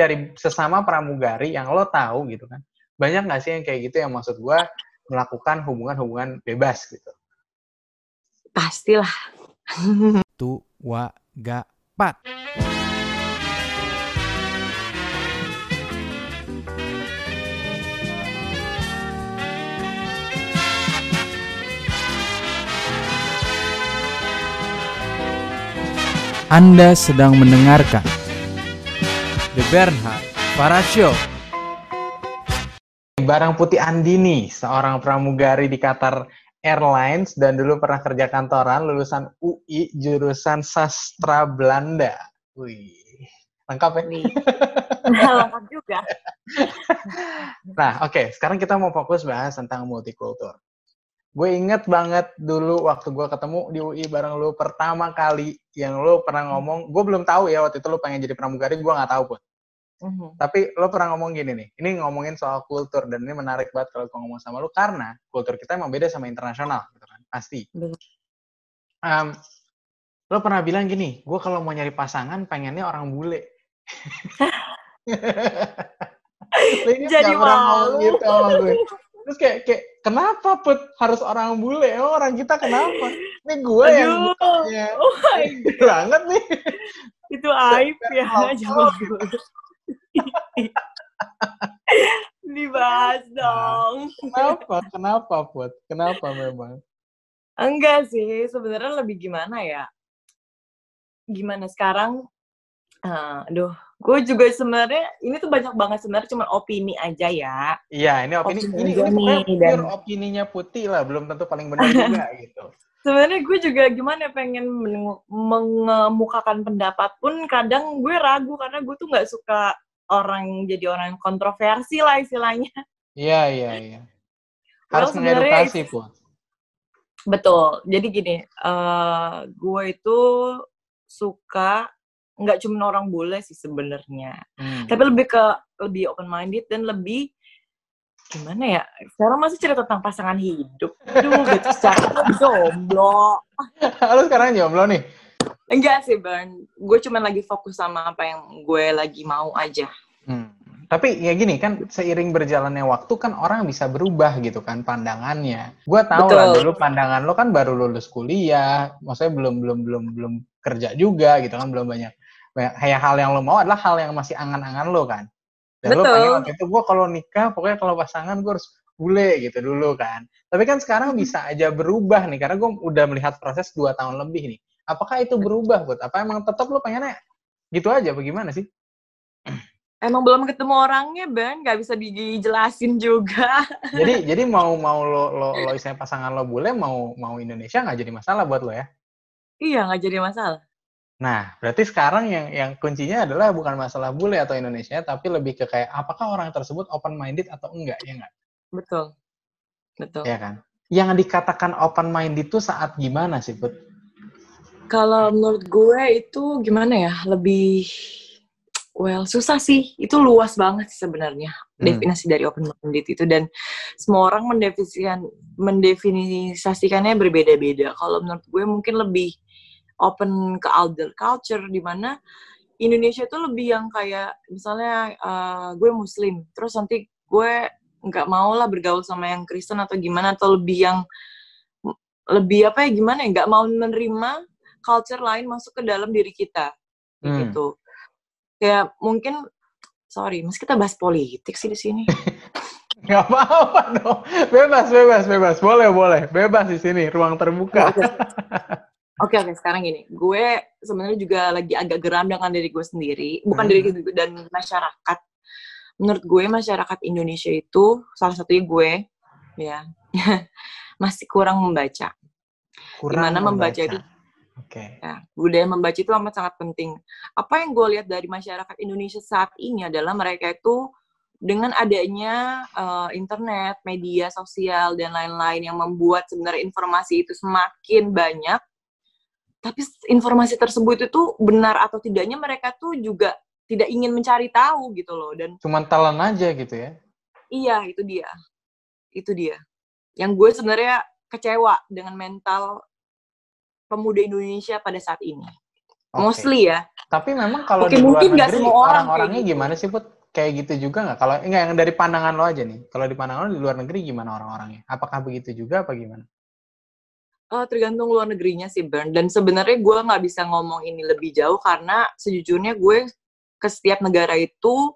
dari sesama pramugari yang lo tahu gitu kan. Banyak nggak sih yang kayak gitu yang maksud gue melakukan hubungan-hubungan bebas gitu? Pastilah. Tu wa ga pat Anda sedang mendengarkan The Bernhard Para Show. Barang Putih Andini, seorang pramugari di Qatar Airlines dan dulu pernah kerja kantoran, lulusan UI jurusan sastra Belanda. Wih, lengkap ya? lengkap juga. nah, oke, okay. sekarang kita mau fokus bahas tentang multikultur. Gue inget banget dulu waktu gue ketemu di UI bareng lu pertama kali yang lu pernah ngomong, gue belum tahu ya waktu itu lu pengen jadi pramugari, gue nggak tahu pun. Mm-hmm. Tapi lo pernah ngomong gini nih, ini ngomongin soal kultur dan ini menarik banget kalau gue ngomong sama lo karena kultur kita emang beda sama internasional, gitu kan? Pasti. Um, lo pernah bilang gini, gue kalau mau nyari pasangan pengennya orang bule. Jadi mau gitu sama gue. Terus kayak, kayak kenapa put harus orang bule? Oh, orang kita kenapa? Ini gue Aduh. yang bukanya. Oh banget nih. Itu aib ya, gue. Dibahas dong. Kenapa? Kenapa, Put? Kenapa memang? Enggak sih, sebenarnya lebih gimana ya? Gimana sekarang? Uh, aduh, gue juga sebenarnya ini tuh banyak banget sebenarnya cuma opini aja ya. Iya, ini opini, opini ini, ini nih, dan... opininya putih lah, belum tentu paling benar juga gitu. Sebenarnya gue juga gimana pengen mengemukakan pendapat pun kadang gue ragu karena gue tuh nggak suka orang jadi orang yang kontroversi lah istilahnya. Iya iya iya. Harus mengedukasi pun. Betul. Jadi gini, uh, gue itu suka nggak cuma orang bule sih sebenarnya, hmm. tapi lebih ke lebih open minded dan lebih gimana ya? Sekarang masih cerita tentang pasangan hidup. Aduh, gitu secara jomblo. Halo sekarang jomblo nih? Enggak sih, Bang. Gue cuma lagi fokus sama apa yang gue lagi mau aja. Hmm. Tapi ya gini kan seiring berjalannya waktu kan orang bisa berubah gitu kan pandangannya. Gue tahu Betul. lah dulu pandangan lo kan baru lulus kuliah, maksudnya belum belum belum belum kerja juga gitu kan belum banyak banyak hal yang lo mau adalah hal yang masih angan-angan lo kan. Dan Betul. lo pengen waktu itu gue kalau nikah pokoknya kalau pasangan gue harus bule gitu dulu kan. Tapi kan sekarang bisa aja berubah nih karena gue udah melihat proses dua tahun lebih nih apakah itu berubah buat apa emang tetap lo pengennya gitu aja? Bagaimana sih? Emang belum ketemu orangnya Ben. Nggak bisa dijelasin juga. Jadi jadi mau mau lo lo lo istilahnya pasangan lo boleh mau mau Indonesia nggak jadi masalah buat lo ya? Iya nggak jadi masalah. Nah berarti sekarang yang yang kuncinya adalah bukan masalah bule atau Indonesia tapi lebih ke kayak apakah orang tersebut open minded atau enggak ya enggak betul. Betul. Ya kan? Yang dikatakan open minded itu saat gimana sih Put? Kalau menurut gue itu gimana ya? Lebih well susah sih. Itu luas banget sih sebenarnya hmm. definisi dari open minded itu dan semua orang mendefinisikan mendefinisikannya berbeda-beda. Kalau menurut gue mungkin lebih open ke other culture di mana Indonesia itu lebih yang kayak misalnya uh, gue muslim terus nanti gue nggak mau lah bergaul sama yang Kristen atau gimana atau lebih yang lebih apa ya gimana ya nggak mau menerima culture lain masuk ke dalam diri kita hmm. gitu kayak mungkin sorry mas kita bahas politik sih di sini Gak apa-apa dong. Bebas, bebas, bebas. Boleh, boleh. Bebas di sini, ruang terbuka. Oke, oke. Okay, Sekarang gini, gue sebenarnya juga lagi agak geram dengan diri gue sendiri, bukan hmm. diri gue dan masyarakat. Menurut gue masyarakat Indonesia itu salah satunya gue, ya, masih kurang membaca. Kurang Di mana membaca, membaca itu. Okay. Ya, budaya membaca itu amat sangat penting. Apa yang gue lihat dari masyarakat Indonesia saat ini adalah mereka itu dengan adanya uh, internet, media sosial dan lain-lain yang membuat sebenarnya informasi itu semakin banyak, tapi informasi tersebut itu benar atau tidaknya mereka tuh juga tidak ingin mencari tahu gitu loh dan cuma telan aja gitu ya iya itu dia itu dia yang gue sebenarnya kecewa dengan mental pemuda Indonesia pada saat ini. Oke. Mostly ya. Tapi memang kalau Oke, di luar mungkin negeri semua orang orang-orangnya gitu. gimana sih Put? Kayak gitu juga nggak? Kalau enggak yang dari pandangan lo aja nih. Kalau di pandangan lo di luar negeri gimana orang-orangnya? Apakah begitu juga apa gimana? Eh, tergantung luar negerinya sih, Bern. Dan sebenarnya gue nggak bisa ngomong ini lebih jauh karena sejujurnya gue ke setiap negara itu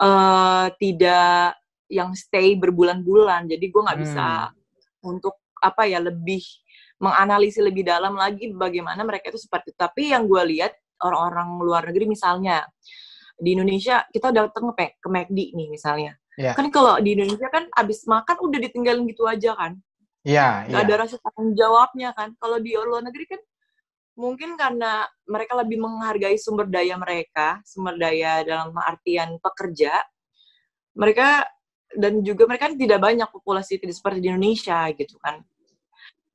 eh tidak yang stay berbulan-bulan. Jadi gue nggak bisa untuk apa ya lebih menganalisis lebih dalam lagi bagaimana mereka itu seperti itu. Tapi yang gue lihat orang-orang luar negeri misalnya di Indonesia kita datang ke, ke McD nih misalnya. Iya. Kan kalau di Indonesia kan abis makan udah ditinggalin gitu aja kan Iya, nggak iya. ada rasa tanggung jawabnya kan. Kalau di luar negeri kan mungkin karena mereka lebih menghargai sumber daya mereka, sumber daya dalam artian pekerja, mereka dan juga mereka kan tidak banyak populasi tidak seperti di Indonesia gitu kan.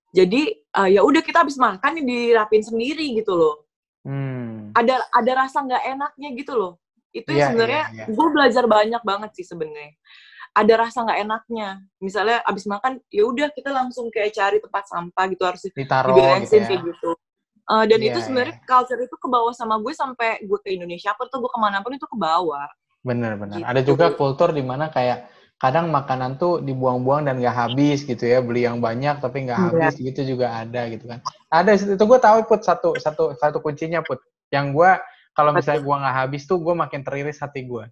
Jadi eh, ya udah kita habis makan nih dirapin sendiri gitu loh. Hmm. Ada ada rasa nggak enaknya gitu loh. Itu Iya, yang sebenarnya iya, iya. gue belajar banyak banget sih sebenarnya. Ada rasa nggak enaknya. Misalnya abis makan ya udah kita langsung kayak cari tempat sampah gitu harus Ditaruh gitu ya. kayak gitu. Eh, dan Iya, itu sebenarnya iya. culture itu ke bawah sama gue sampai gue ke Indonesia pun tuh gue ke mana pun itu ke bawah. Bener-bener. Gitu. Ada juga kultur di mana kayak kadang makanan tuh dibuang-buang dan nggak habis gitu ya. Beli yang banyak tapi nggak Iya. habis gitu juga ada gitu kan. Ada itu gue tahu put satu satu satu kuncinya put. Yang gue kalau misalnya gue nggak habis tuh gue makin teriris hati gue.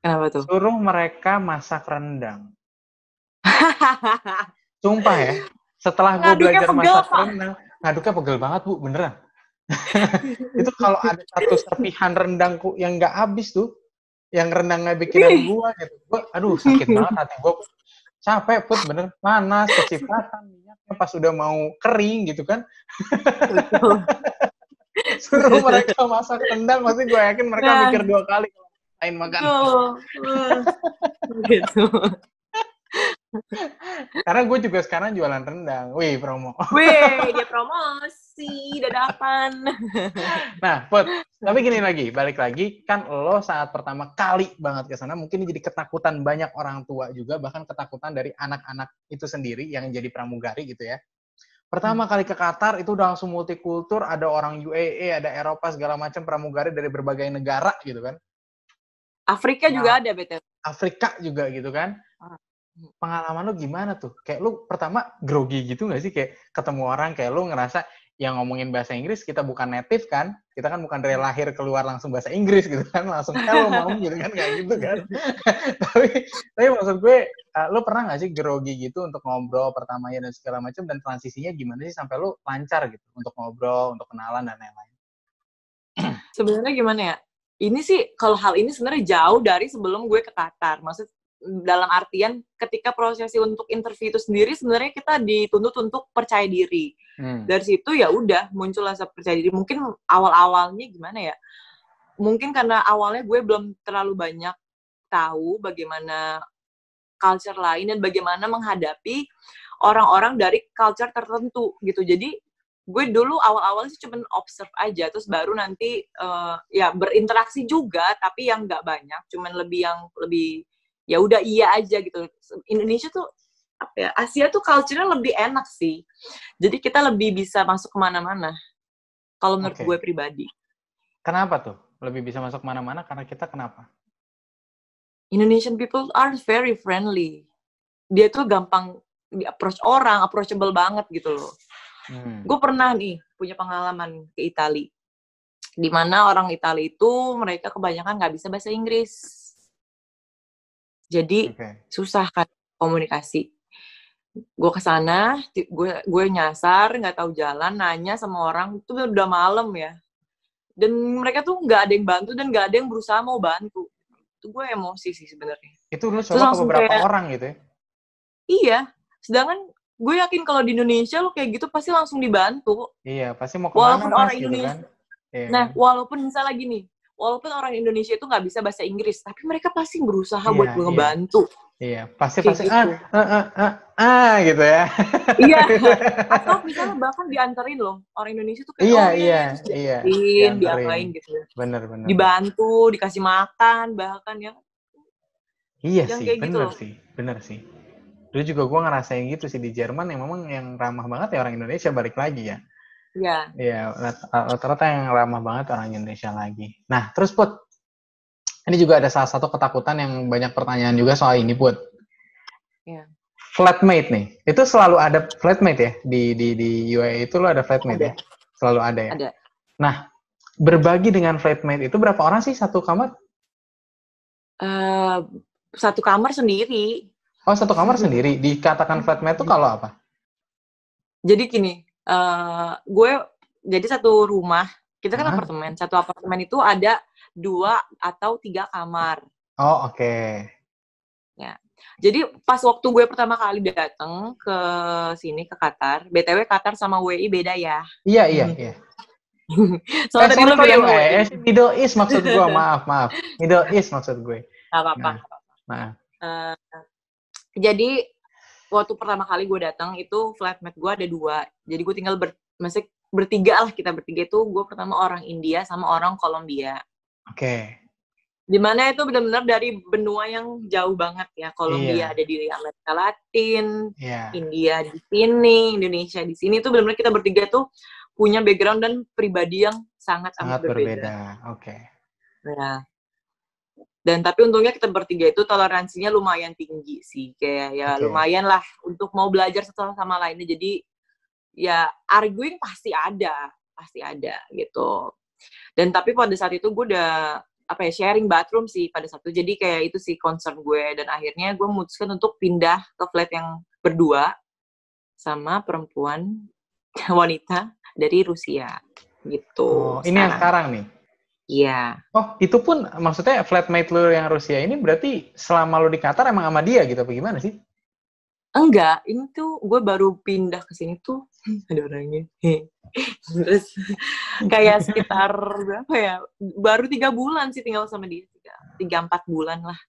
Kenapa tuh? Suruh mereka masak rendang. Sumpah ya. Setelah gue belajar pegel, masak rendang, ngaduknya pegel banget bu, beneran. itu kalau ada satu serpihan rendangku yang nggak habis tuh, yang rendangnya bikinan gua gitu, gua, aduh sakit banget hati gua. Capek put bener panas, kecipratan minyaknya pas udah mau kering gitu kan. Suruh mereka masak rendang, pasti gue yakin mereka Nah. mikir dua kali kalau lain makan. Uh. gitu. Karena gue juga sekarang jualan rendang. Wih, promo. Wih, dia promosi dadakan. Nah, Put, tapi gini lagi, balik lagi, kan lo saat pertama kali banget ke sana, mungkin jadi ketakutan banyak orang tua juga, bahkan ketakutan dari anak-anak itu sendiri yang jadi pramugari gitu ya. Pertama kali ke Qatar itu udah langsung multikultur, ada orang UAE, ada Eropa segala macam pramugari dari berbagai negara gitu kan. Afrika Nah. juga ada BTW. Afrika juga gitu kan. Pengalaman lo gimana tuh? Kayak lu pertama grogi gitu nggak sih? Kayak ketemu orang kayak lu ngerasa yang ngomongin bahasa Inggris kita bukan native kan? Kita kan bukan dari lahir keluar langsung bahasa Inggris gitu kan? Langsung hello mau gitu kan kayak gitu kan? tapi tapi maksud gue, uh, lu pernah nggak sih grogi gitu untuk ngobrol pertamanya dan segala macam dan transisinya gimana sih sampai lu lancar gitu untuk ngobrol, untuk kenalan dan lain-lain? Sebenarnya gimana ya? Ini sih kalau hal ini sebenarnya jauh dari sebelum gue ke Qatar. Maksud dalam artian ketika prosesi untuk interview itu sendiri sebenarnya kita dituntut untuk percaya diri. Hmm. Dari situ ya udah muncul rasa percaya diri. Mungkin awal-awalnya gimana ya? Mungkin karena awalnya gue belum terlalu banyak tahu bagaimana culture lain dan bagaimana menghadapi orang-orang dari culture tertentu gitu. Jadi gue dulu awal-awal sih cuma observe aja, terus baru nanti eh, ya berinteraksi juga, tapi yang nggak banyak, cuman lebih yang lebih ya udah iya aja gitu. Indonesia tuh apa ya Asia tuh culture-nya lebih enak sih. Jadi kita lebih bisa masuk ke mana-mana. Kalau menurut Oke. gue pribadi. Kenapa tuh? Lebih bisa masuk mana-mana karena kita kenapa? Indonesian people are very friendly. Dia tuh gampang di approach orang, approachable banget gitu loh. Hmm. Gue pernah nih punya pengalaman ke Itali. Di mana orang Itali itu mereka kebanyakan nggak bisa bahasa Inggris. Jadi Oke. susah kan komunikasi. Gue ke sana, ti- gue gue nyasar, nggak tahu jalan, nanya sama orang itu udah malam ya. Dan mereka tuh nggak ada yang bantu dan nggak ada yang berusaha mau bantu. Itu gue emosi sih sebenarnya. Itu lu coba ke langsung beberapa kayak- orang gitu ya? Iya, sedangkan gue yakin kalau di Indonesia lo kayak gitu pasti langsung dibantu. Iya, pasti mau ke mana Walaupun mas orang gitu Indonesia- kan? Iya Nah, kan? walaupun misalnya gini, walaupun orang Indonesia itu nggak bisa bahasa Inggris, tapi mereka pasti berusaha Iya, buat iya. ngebantu. Iya, pasti kayak pasti gitu. ah, ah, ah, ah, ah, gitu ya. Iya. Atau misalnya bahkan dianterin loh, orang Indonesia tuh kayak, Iya, oh, iya, terus iya. dianterin, Dianterin. diapain gitu. Bener bener. Dibantu, dikasih makan, bahkan ya. Iya yang sih, kayak gitu bener loh. sih, bener sih. Dulu juga gue ngerasain gitu sih di Jerman yang memang yang ramah banget ya orang Indonesia balik lagi ya. Iya. Iya, rata-rata yang ramah banget orang Indonesia lagi. Nah, terus Put, ini juga ada salah satu ketakutan yang banyak pertanyaan juga soal ini Put. Iya. Flatmate nih, itu selalu ada flatmate ya di di di UAE itu lo ada flatmate Ada. ya, selalu ada ya. Ada. Nah, berbagi dengan flatmate itu berapa orang sih satu kamar? Eh, satu kamar sendiri. Oh, satu kamar sendiri. Dikatakan flatmate itu kalau apa? Jadi gini, eh gue jadi satu rumah, kita kan Hah? apartemen. Satu apartemen itu ada dua atau tiga kamar. Oh, oke. Jadi pas waktu gue pertama kali datang ke sini ke Qatar, BTW Qatar sama WI beda ya. Iya, iya, Hmm. iya. Soalnya tadi sorry, lu bilang eh, eh, Middle East maksud gue, maaf, maaf. Middle East maksud gue. Apa-apa. Nah, Eh, jadi waktu pertama kali gue datang itu flatmate gue ada dua. Jadi gue tinggal ber, masih bertiga lah kita bertiga itu gue pertama orang India sama orang Kolombia. oke. Di mana itu benar-benar dari benua yang jauh banget ya. Kolombia Iya. ada di Amerika Latin, Iya. India di sini, Indonesia di sini tuh benar-benar kita bertiga tuh punya background dan pribadi yang sangat, Sangat amat berbeda. berbeda. Oke. Ya. Dan tapi untungnya kita bertiga itu toleransinya lumayan tinggi sih. Kayak ya Oke. lumayan lah untuk mau belajar satu sama lainnya. Jadi ya arguing pasti ada, pasti ada gitu. Dan tapi pada saat itu gue udah apa ya sharing bathroom sih pada saat itu. Jadi kayak itu sih concern gue dan akhirnya gue memutuskan untuk pindah ke flat yang berdua sama perempuan wanita dari Rusia gitu. Oh, ini yang sekarang nih. Iya. Oh, itu pun maksudnya flatmate lu yang Rusia ini berarti selama lu di Qatar emang sama dia gitu apa gimana sih? Enggak, ini tuh gue baru pindah ke sini tuh ada orangnya. Terus kayak sekitar berapa ya? Baru tiga bulan sih tinggal sama dia, tiga, tiga empat bulan lah.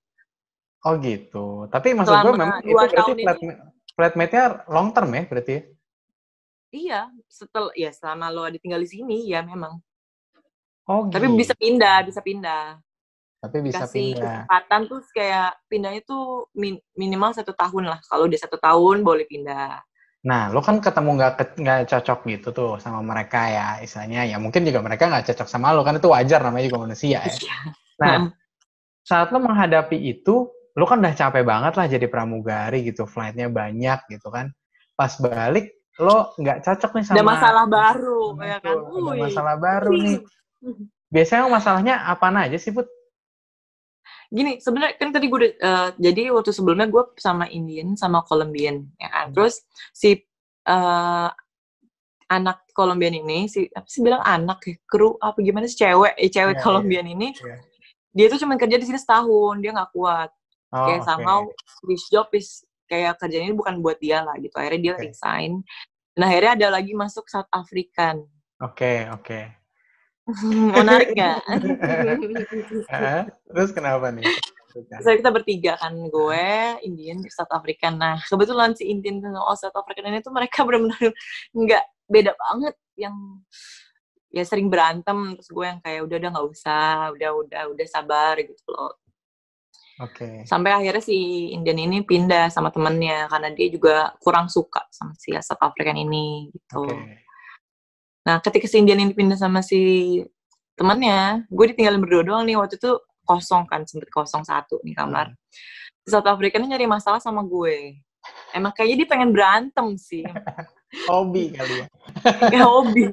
Oh gitu. Tapi maksud gue memang itu berarti flatmate, flatmate-nya long term ya berarti ya? Iya, setel ya selama lo ada tinggal di sini ya memang. Oh Tapi gitu. bisa pindah, bisa pindah. Tapi bisa Kasih pindah. kesempatan tuh kayak pindahnya tuh min- minimal satu tahun lah. Kalau udah satu tahun boleh pindah. Nah, lo kan ketemu nggak ke- nggak cocok gitu tuh sama mereka ya, istilahnya ya mungkin juga mereka nggak cocok sama lo kan itu wajar namanya juga manusia ya. Iya. Nah, saat lo menghadapi itu, lo kan udah capek banget lah jadi pramugari gitu, flightnya banyak gitu kan. Pas balik, lo nggak cocok nih sama Ada masalah baru, sama ya kan? Ada masalah baru nih. Biasanya masalahnya apa aja sih, Put? gini sebenarnya kan tadi gue udah eh, jadi waktu sebelumnya gue sama Indian sama Colombian ya kan Hmm. terus si eh, anak Colombian ini si apa sih bilang anak ya kru apa gimana sih cewek eh, cewek Iya, Colombian ini Iya. dia tuh cuma kerja di sini setahun dia nggak kuat Oh, kayak oke. somehow this job is kayak kerjaan ini bukan buat dia lah gitu akhirnya dia Oke. resign dan akhirnya ada lagi masuk South African Oke, oke. menarik nggak Terus kenapa nih? Saya kita bertiga kan gue, Indian, South African. Nah kebetulan si Indian dan oh, South African ini tuh mereka benar-benar nggak beda banget yang ya sering berantem terus gue yang kayak udah udah nggak usah udah udah udah sabar gitu loh Oke. sampai akhirnya si Indian ini pindah sama temennya karena dia juga kurang suka sama si South African ini gitu Oke. Nah ketika si Indian ini pindah sama si temannya gue ditinggalin berdua doang nih waktu itu kosong kan sempet kosong satu nih kamar Hmm. South African nyari masalah sama gue. Emang kayaknya dia pengen berantem sih. Hobi kali ya. Kayak hobi.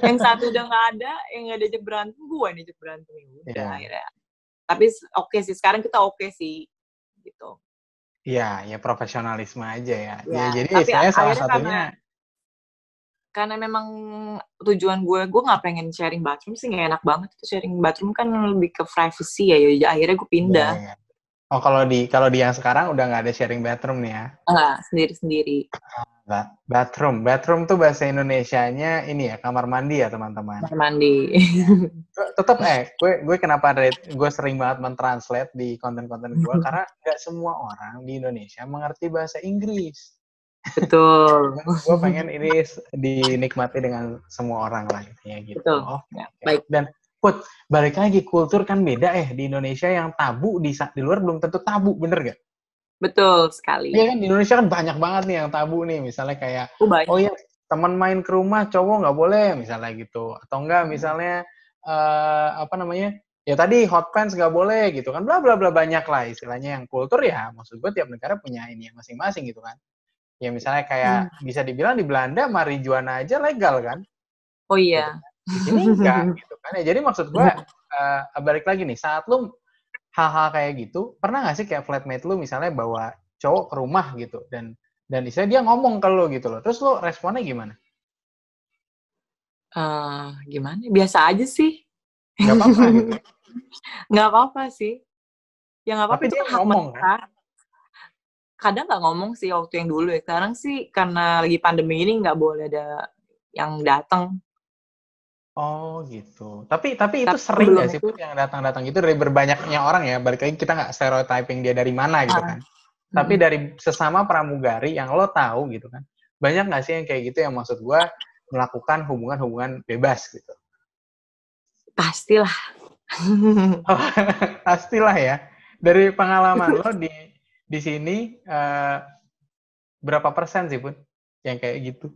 yang satu udah nggak ada, yang nggak diajak berantem, gue yang diajak berantem. Ya udah Iya. akhirnya. Tapi oke sih, sekarang kita oke sih. Gitu. Iya, ya profesionalisme aja ya. Ya, Ya, jadi tapi istilahnya salah satunya karena- Karena memang tujuan gue, gue nggak pengen sharing bathroom sih, nggak enak banget. Itu sharing bathroom kan lebih ke privacy ya. ya akhirnya gue pindah. Iya, iya. Oh, kalau di kalau di yang sekarang udah nggak ada sharing bathroom nih ya. Enggak, sendiri-sendiri. Ba- Bathroom. Bathroom tuh bahasa Indonesianya ini ya, kamar mandi ya, teman-teman. Kamar mandi. Tetap eh, gue gue kenapa gue sering banget mentranslate di konten-konten gue karena nggak semua orang di Indonesia mengerti bahasa Inggris. Betul. gue pengen ini dinikmati dengan semua orang lah intinya gitu. Betul. Oh, Ya, baik. Dan put balik lagi kultur kan beda eh di Indonesia yang tabu di di luar belum tentu tabu bener gak? Betul sekali. Iya kan di Indonesia kan banyak banget nih yang tabu nih misalnya kayak Oh, oh ya teman main ke rumah cowok nggak boleh misalnya gitu atau enggak misalnya uh, apa namanya ya tadi hot pants nggak boleh gitu kan bla bla bla banyak lah istilahnya yang kultur ya maksud gue tiap negara punya ini masing-masing gitu kan ya misalnya kayak hmm. bisa dibilang di Belanda marijuana aja legal kan? Oh iya. Gitu. di sini enggak gitu kan. Ya jadi maksud gue uh, balik lagi nih saat lu hal-hal kayak gitu pernah nggak sih kayak flatmate lu misalnya bawa cowok ke rumah gitu dan dan istilah dia ngomong ke lu gitu loh terus lu responnya gimana? Uh, gimana? Biasa aja sih. Nggak apa-apa gitu. Nggak apa-apa sih. Ya nggak apa-apa itu dia kan ngomong kan kadang nggak ngomong sih waktu yang dulu ya sekarang sih karena lagi pandemi ini nggak boleh ada yang datang Oh gitu. Tapi tapi itu tapi sering nggak sih yang datang-datang itu dari berbanyaknya orang ya. Balik lagi kita nggak stereotyping dia dari mana gitu ah. kan. Hmm. Tapi dari sesama pramugari yang lo tahu gitu kan. Banyak nggak sih yang kayak gitu yang maksud gue melakukan hubungan-hubungan bebas gitu? Pastilah. pastilah ya. Dari pengalaman lo di di sini uh, berapa persen sih pun? Yang kayak gitu?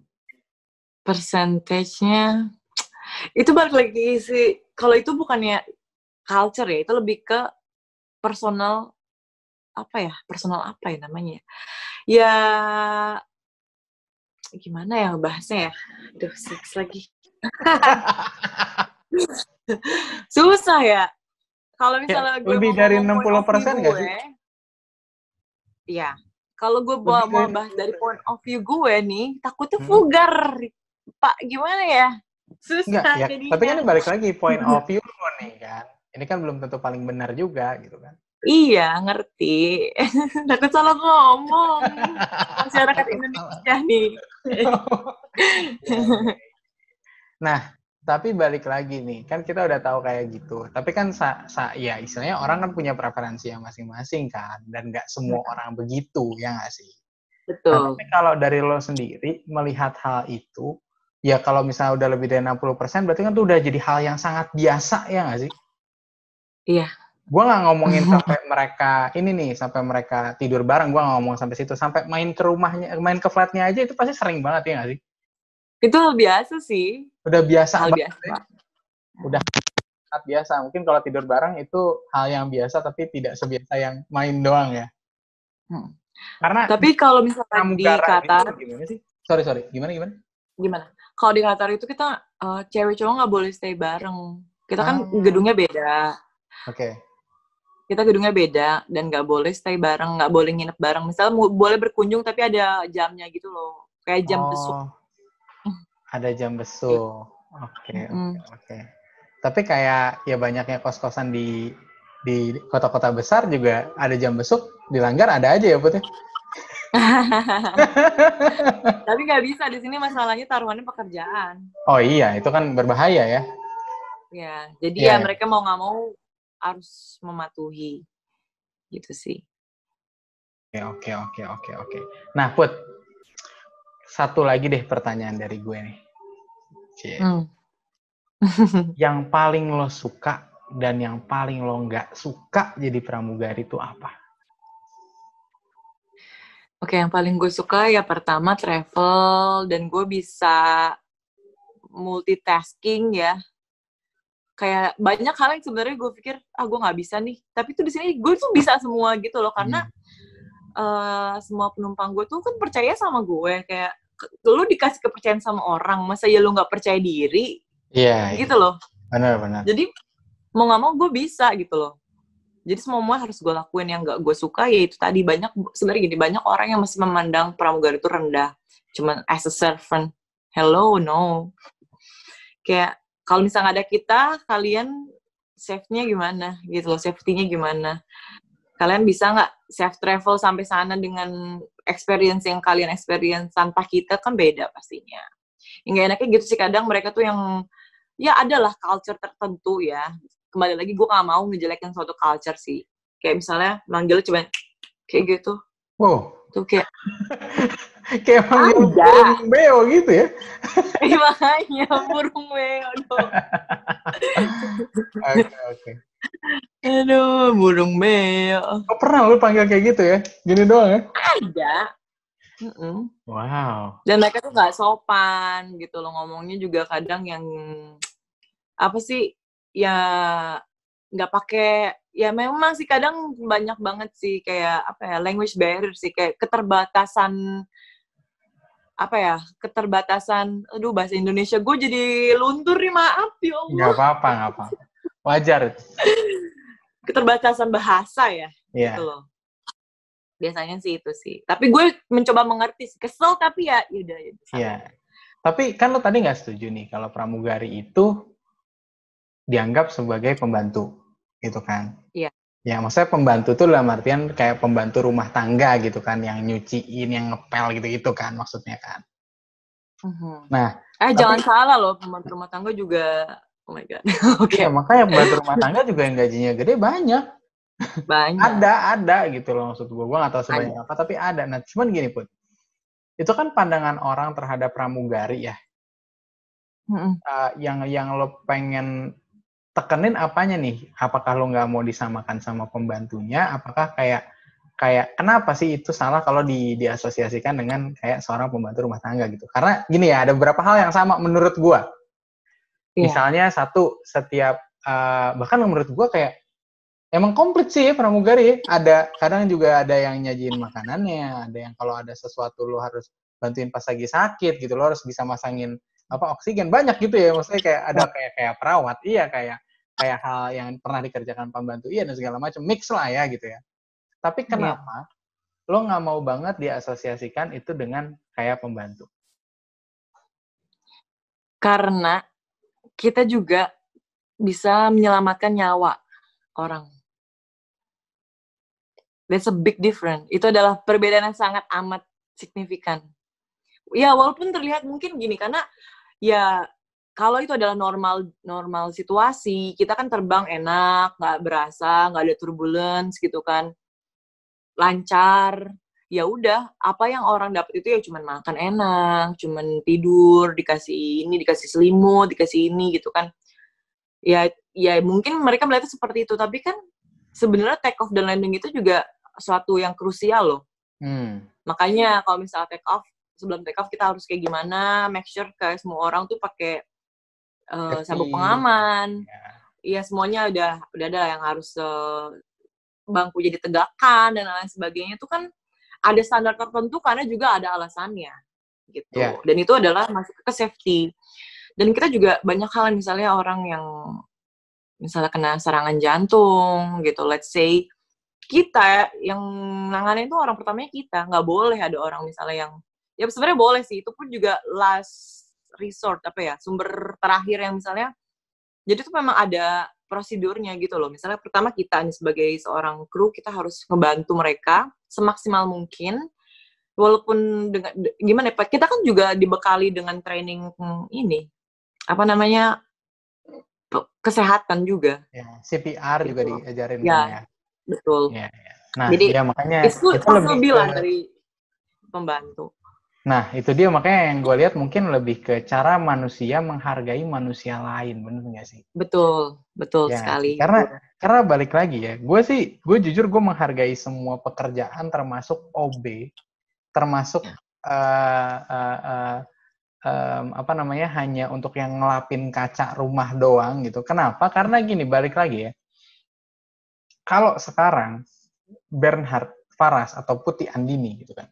Persentasenya itu balik lagi sih. Kalau itu bukannya culture ya itu lebih ke personal apa ya personal apa ya namanya? Ya gimana ya bahasnya ya? Aduh seks lagi. Susah ya. Kalau ya, misalnya ya, gue lebih dari 60 persen nggak sih ya kalau gue mau bahas dari point of view gue nih takutnya hmm. vulgar pak gimana ya susah Enggak, ya, tapi kan balik lagi point of view lo nih kan ini kan belum tentu paling benar juga gitu kan Iya, ngerti. Takut salah ngomong. Masyarakat Indonesia nih. nah, tapi balik lagi nih, kan kita udah tahu kayak gitu. Tapi kan sa, sa ya istilahnya orang kan punya preferensi yang masing-masing kan, dan nggak semua orang begitu, ya nggak sih? Nah, Betul. Nah, tapi kalau dari lo sendiri melihat hal itu, ya kalau misalnya udah lebih dari 60% berarti kan itu udah jadi hal yang sangat biasa ya nggak sih? Iya. Gue nggak ngomongin sampai mereka ini nih sampai mereka tidur bareng, gue nggak ngomong sampai situ, sampai main ke rumahnya, main ke flatnya aja itu pasti sering banget ya nggak sih? Itu hal biasa sih. Udah biasa hal biasa. Ya. Udah sangat biasa. Mungkin kalau tidur bareng itu hal yang biasa tapi tidak sebiasa yang main doang ya. Hmm. Karena tapi kalau misalnya di Qatar, gimana sih? Sorry sorry, gimana gimana? Gimana? kalau di Qatar itu kita uh, cewek cowok nggak boleh stay bareng. Kita kan ah. gedungnya beda. Oke. Okay. Kita gedungnya beda dan nggak boleh stay bareng, nggak boleh nginep bareng. Misalnya boleh berkunjung tapi ada jamnya gitu loh, kayak jam oh, besuk. Ada jam besuk. Oke, oke, oke. Tapi kayak ya banyaknya kos-kosan di di kota-kota besar juga ada jam besuk dilanggar ada aja ya putih. Tapi nggak bisa di sini masalahnya taruhannya pekerjaan. Oh iya, itu kan berbahaya ya. Ya, jadi yeah. ya iya. mereka mau nggak mau harus mematuhi gitu sih. Oke, oke, oke, oke, oke. Nah, Put, satu lagi deh pertanyaan dari gue nih. Hmm. yang paling lo suka dan yang paling lo nggak suka jadi pramugari itu apa? Oke, yang paling gue suka ya pertama travel dan gue bisa multitasking ya. Kayak banyak hal yang sebenarnya gue pikir ah gue nggak bisa nih, tapi tuh di sini gue tuh bisa semua gitu loh karena hmm. uh, semua penumpang gue tuh kan percaya sama gue kayak lu dikasih kepercayaan sama orang, masa ya lu nggak percaya diri? Iya. Yeah, gitu loh. Benar benar. Jadi mau nggak mau gue bisa gitu loh jadi semua harus gue lakuin yang gak gue suka yaitu tadi banyak sebenarnya gini banyak orang yang masih memandang pramugari itu rendah cuman as a servant hello no kayak kalau misalnya ada kita kalian safety-nya gimana gitu loh safety-nya gimana kalian bisa nggak safe travel sampai sana dengan experience yang kalian experience tanpa kita? Kan beda pastinya. Hingga enaknya gitu sih kadang mereka tuh yang ya adalah culture tertentu ya. Kembali lagi gue gak mau ngejelekin suatu culture sih. Kayak misalnya manggil cuma kayak gitu. Wow. Tuh kayak kayak manggil burung beo gitu ya? Iya makanya burung beo oke oke Aduh, burung beo. Oh, pernah lu panggil kayak gitu ya? Gini doang ya? Ada. Mm-mm. Wow. Dan mereka tuh nggak sopan gitu loh ngomongnya juga kadang yang apa sih ya nggak pakai ya memang sih kadang banyak banget sih kayak apa ya language barrier sih kayak keterbatasan apa ya keterbatasan aduh bahasa Indonesia gue jadi luntur nih maaf ya Allah Nggak apa-apa, nggak apa-apa. Wajar. keterbatasan bahasa ya Iya. gitu loh biasanya sih itu sih tapi gue mencoba mengerti sih. kesel tapi ya yaudah ya bisa. Iya. Tapi kan lo tadi nggak setuju nih kalau pramugari itu dianggap sebagai pembantu, gitu kan? Iya. Ya, maksudnya pembantu tuh dalam artian kayak pembantu rumah tangga gitu kan, yang nyuciin, yang ngepel gitu-gitu kan maksudnya kan. Mhm. Nah, eh tapi- jangan salah loh pembantu rumah tangga juga oh my god oke Iya, makanya pembantu rumah tangga juga yang gajinya gede banyak. banyak Ada, ada gitu loh maksud gue. Gue nggak tahu sebanyak apa, tapi ada. Nah, cuman gini pun, itu kan pandangan orang terhadap pramugari ya. Mhm. Eh, yang yang lo pengen tekenin apanya nih? Apakah lo nggak mau disamakan sama pembantunya? Apakah kayak kayak kenapa sih itu salah kalau di diasosiasikan dengan kayak seorang pembantu rumah tangga gitu? Karena gini ya, ada beberapa hal yang sama menurut gua. Iya. Misalnya satu setiap eh, bahkan menurut gua kayak emang komplit sih ya pramugari. ya. Ada kadang juga ada yang nyajiin makanannya, ada yang kalau ada sesuatu lo harus bantuin pas lagi sakit gitu, lo harus bisa masangin apa oksigen. Banyak gitu ya maksudnya kayak ada kayak kayak perawat. Iya kayak kayak hal yang pernah dikerjakan pembantu. Iya dan segala macam. Mix lah ya gitu ya. Tapi kenapa lo nggak mau banget diasosiasikan itu dengan kayak pembantu? Karena kita juga bisa menyelamatkan nyawa orang. That's a big difference. Itu adalah perbedaan yang sangat amat signifikan. Ya walaupun terlihat mungkin gini karena ya kalau itu adalah normal normal situasi kita kan terbang enak nggak berasa nggak ada turbulence gitu kan lancar ya udah apa yang orang dapat itu ya cuman makan enak cuman tidur dikasih ini dikasih selimut dikasih ini gitu kan. Ya ya mungkin mereka melihatnya seperti itu tapi kan sebenarnya take off dan landing itu juga suatu yang krusial loh. Hmm. makanya kalau misalnya take off sebelum take off kita harus kayak gimana make sure kayak semua orang tuh pakai uh, sabuk pengaman. Ya. Iya semuanya udah udah ada yang harus eh, bangku jadi tegakkan dan lain sebagainya. Itu kan ada standar tertentu karena juga ada alasannya gitu. Iya. dan itu adalah masuk ke safety. Dan kita juga banyak hal misalnya orang yang misalnya kena serangan jantung gitu. Let's say kita yang nanganin itu orang pertamanya kita. Nggak boleh ada orang misalnya yang ya sebenarnya boleh sih. Itu pun juga last resort apa ya sumber terakhir yang misalnya jadi itu memang ada prosedurnya gitu loh. Misalnya pertama kita nih sebagai seorang kru kita harus ngebantu mereka semaksimal mungkin. Walaupun dengan de- gimana ya Pak? Kita kan juga dibekali dengan training ini apa namanya kesehatan juga. ya CPR juga Gitu. diajarin Ya. kan ya Betul. ya, ya. nah Jadi, ya makanya Itu, itu lebih lah dari pembantu. Nah, itu dia makanya yang gue lihat mungkin lebih ke cara manusia menghargai manusia lain, bener nggak sih? Betul, betul Ya, sekali. karena- Karena balik lagi ya, gue sih, gue jujur gue menghargai semua pekerjaan termasuk OB, termasuk eh, eh, eh, em, apa namanya hanya untuk yang ngelapin kaca rumah doang gitu. Kenapa? Karena gini, balik lagi ya. Kalau sekarang Bernhard Faras atau Putih Andini gitu kan,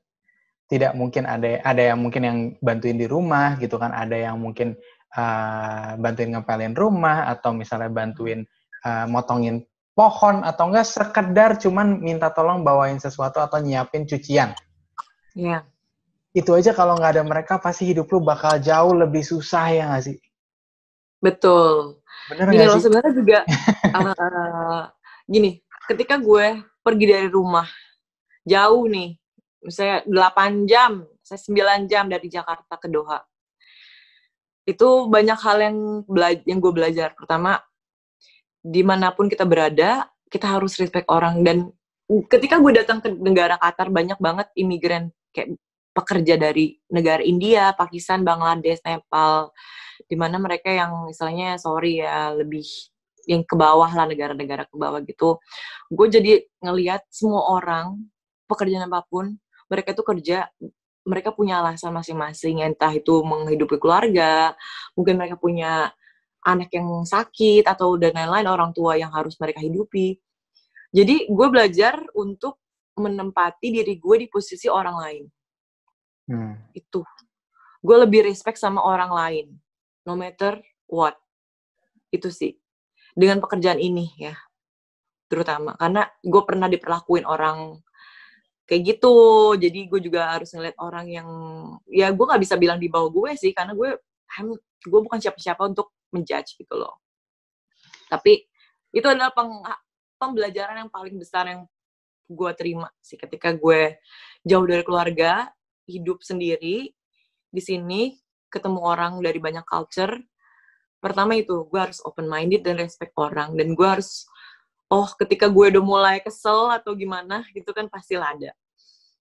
tidak mungkin ada ada yang mungkin yang bantuin di rumah gitu kan, ada yang mungkin eh, bantuin ngepelin rumah atau misalnya bantuin eh, motongin pohon atau enggak sekedar cuman minta tolong bawain sesuatu atau nyiapin cucian. ya, Itu aja kalau nggak ada mereka pasti hidup lu bakal jauh lebih susah ya nggak sih? betul. Bener Gini nggak loh sebenarnya juga eh, gini, ketika gue pergi dari rumah jauh nih, misalnya 8 jam, saya 9 jam dari Jakarta ke Doha. Itu banyak hal yang bela- yang gue belajar. Pertama, di mana pun kita berada, kita harus respect orang dan ketika gue datang ke negara Qatar banyak banget imigran kayak pekerja dari negara India, Pakistan, Bangladesh, Nepal, di mana mereka yang misalnya sorry ya lebih yang ke bawah lah negara-negara ke bawah gitu. Gue jadi ngelihat semua orang pekerjaan apa pun mereka tuh kerja mereka punya alasan masing-masing, entah itu menghidupi keluarga, mungkin mereka punya anak yang sakit atau dan lain-lain orang tua yang harus mereka hidupi. Jadi gue belajar untuk menempati diri gue di posisi orang lain. Hmm. Itu. Gue lebih respect sama orang lain. No matter what. Itu sih. Dengan pekerjaan ini ya. Terutama. Karena gue pernah diperlakuin orang kayak gitu. Jadi gue juga harus ngeliat orang yang... Ya gue gak bisa bilang di bawah gue sih. Karena gue gue bukan siapa-siapa untuk menjudge gitu loh. Tapi itu adalah peng, pembelajaran yang paling besar yang gue terima sih ketika gue jauh dari keluarga, hidup sendiri di sini, ketemu orang dari banyak culture. Pertama itu, gue harus open minded dan respect orang dan gue harus oh ketika gue udah mulai kesel atau gimana gitu kan pasti lah ada.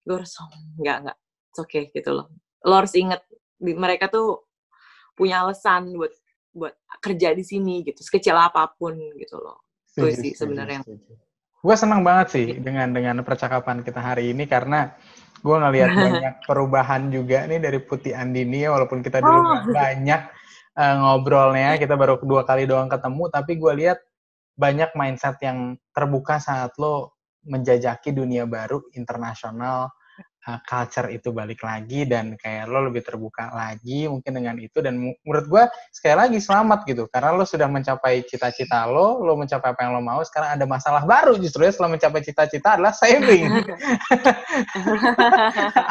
Gue harus oh, nggak nggak, oke okay gitu loh. Lo harus inget mereka tuh punya alasan buat buat kerja di sini gitu, sekecil apa pun gitu loh. Itu sih sebenarnya. Gue senang banget sih dengan dengan percakapan kita hari ini karena gue ngelihat banyak perubahan juga nih dari Putih Andini walaupun kita dulu oh. banyak uh, ngobrolnya kita baru dua kali doang ketemu tapi gue lihat banyak mindset yang terbuka saat lo menjajaki dunia baru internasional uh, culture itu balik lagi dan kayak lo lebih terbuka lagi mungkin dengan itu dan menurut gue sekali lagi selamat gitu. Karena lo sudah mencapai cita-cita lo lo mencapai apa yang lo mau sekarang ada masalah baru justru ya setelah mencapai cita-cita adalah saving.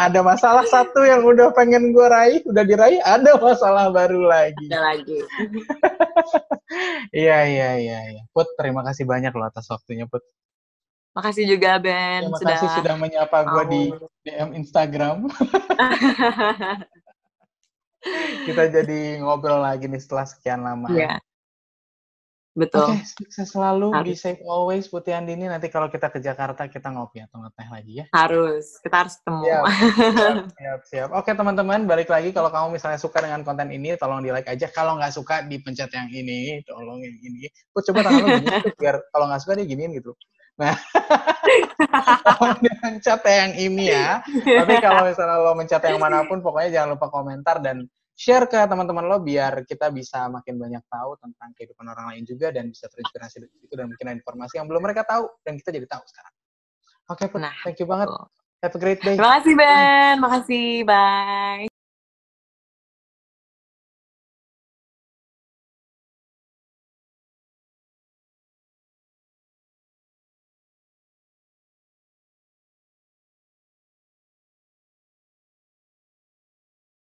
Ada masalah satu yang udah pengen gue raih udah diraih ada masalah baru lagi. Ada lagi. Iya iya iya iya. Put terima kasih banyak lo atas waktunya Put. Makasih juga Ben. Terima sudah kasih sudah menyapa gue di DM Instagram. Kita jadi ngobrol lagi nih setelah sekian lama. Iya. Betul. Oke, okay, sukses selalu, harus. be safe always Putih Andini. Nanti kalau kita ke Jakarta kita ngopi atau ngeteh lagi ya. Harus, kita harus ketemu. Siap, siap, siap. siap. Oke teman-teman, balik lagi kalau kamu misalnya suka dengan konten ini, tolong di like aja. Kalau nggak suka, dipencet yang ini, tolong yang ini. Gue coba tangan gini, biar kalau nggak suka dia giniin gitu. Nah, tolong mencet yang ini ya. Tapi kalau misalnya lo mencet yang mana pun, pokoknya jangan lupa komentar dan share ke teman-teman lo biar kita bisa makin banyak tahu tentang kehidupan orang lain juga dan bisa terinspirasi dari itu dan mungkin ada informasi yang belum mereka tahu dan kita jadi tahu sekarang. Oke, okay, nah, thank you banget. Have a great day. Terima kasih Ben, makasih, bye.